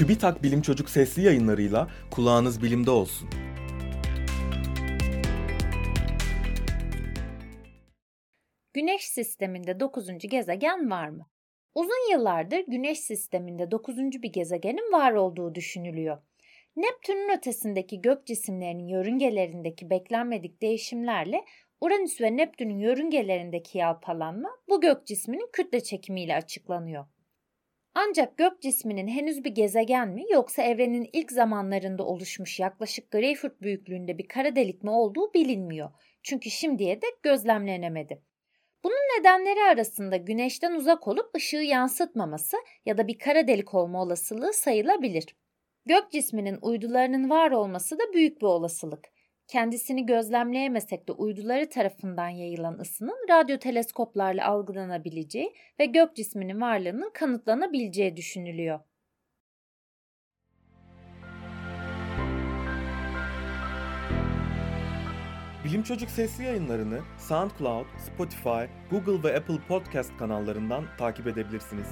TÜBİTAK Bilim Çocuk sesli yayınlarıyla kulağınız bilimde olsun. Güneş sisteminde 9. gezegen var mı? Uzun yıllardır Güneş sisteminde 9. bir gezegenin var olduğu düşünülüyor. Neptün'ün ötesindeki gök cisimlerinin yörüngelerindeki beklenmedik değişimlerle Uranüs ve Neptün'ün yörüngelerindeki yalpalanma bu gök cisminin kütle çekimiyle açıklanıyor. Ancak gök cisminin henüz bir gezegen mi yoksa evrenin ilk zamanlarında oluşmuş yaklaşık Greyfurt büyüklüğünde bir kara delik mi olduğu bilinmiyor. Çünkü şimdiye dek gözlemlenemedi. Bunun nedenleri arasında güneşten uzak olup ışığı yansıtmaması ya da bir kara delik olma olasılığı sayılabilir. Gök cisminin uydularının var olması da büyük bir olasılık. Kendisini gözlemleyemesek de uyduları tarafından yayılan ısının radyo teleskoplarla algılanabileceği ve gök cisminin varlığının kanıtlanabileceği düşünülüyor. Bilim Çocuk sesli yayınlarını SoundCloud, Spotify, Google ve Apple Podcast kanallarından takip edebilirsiniz.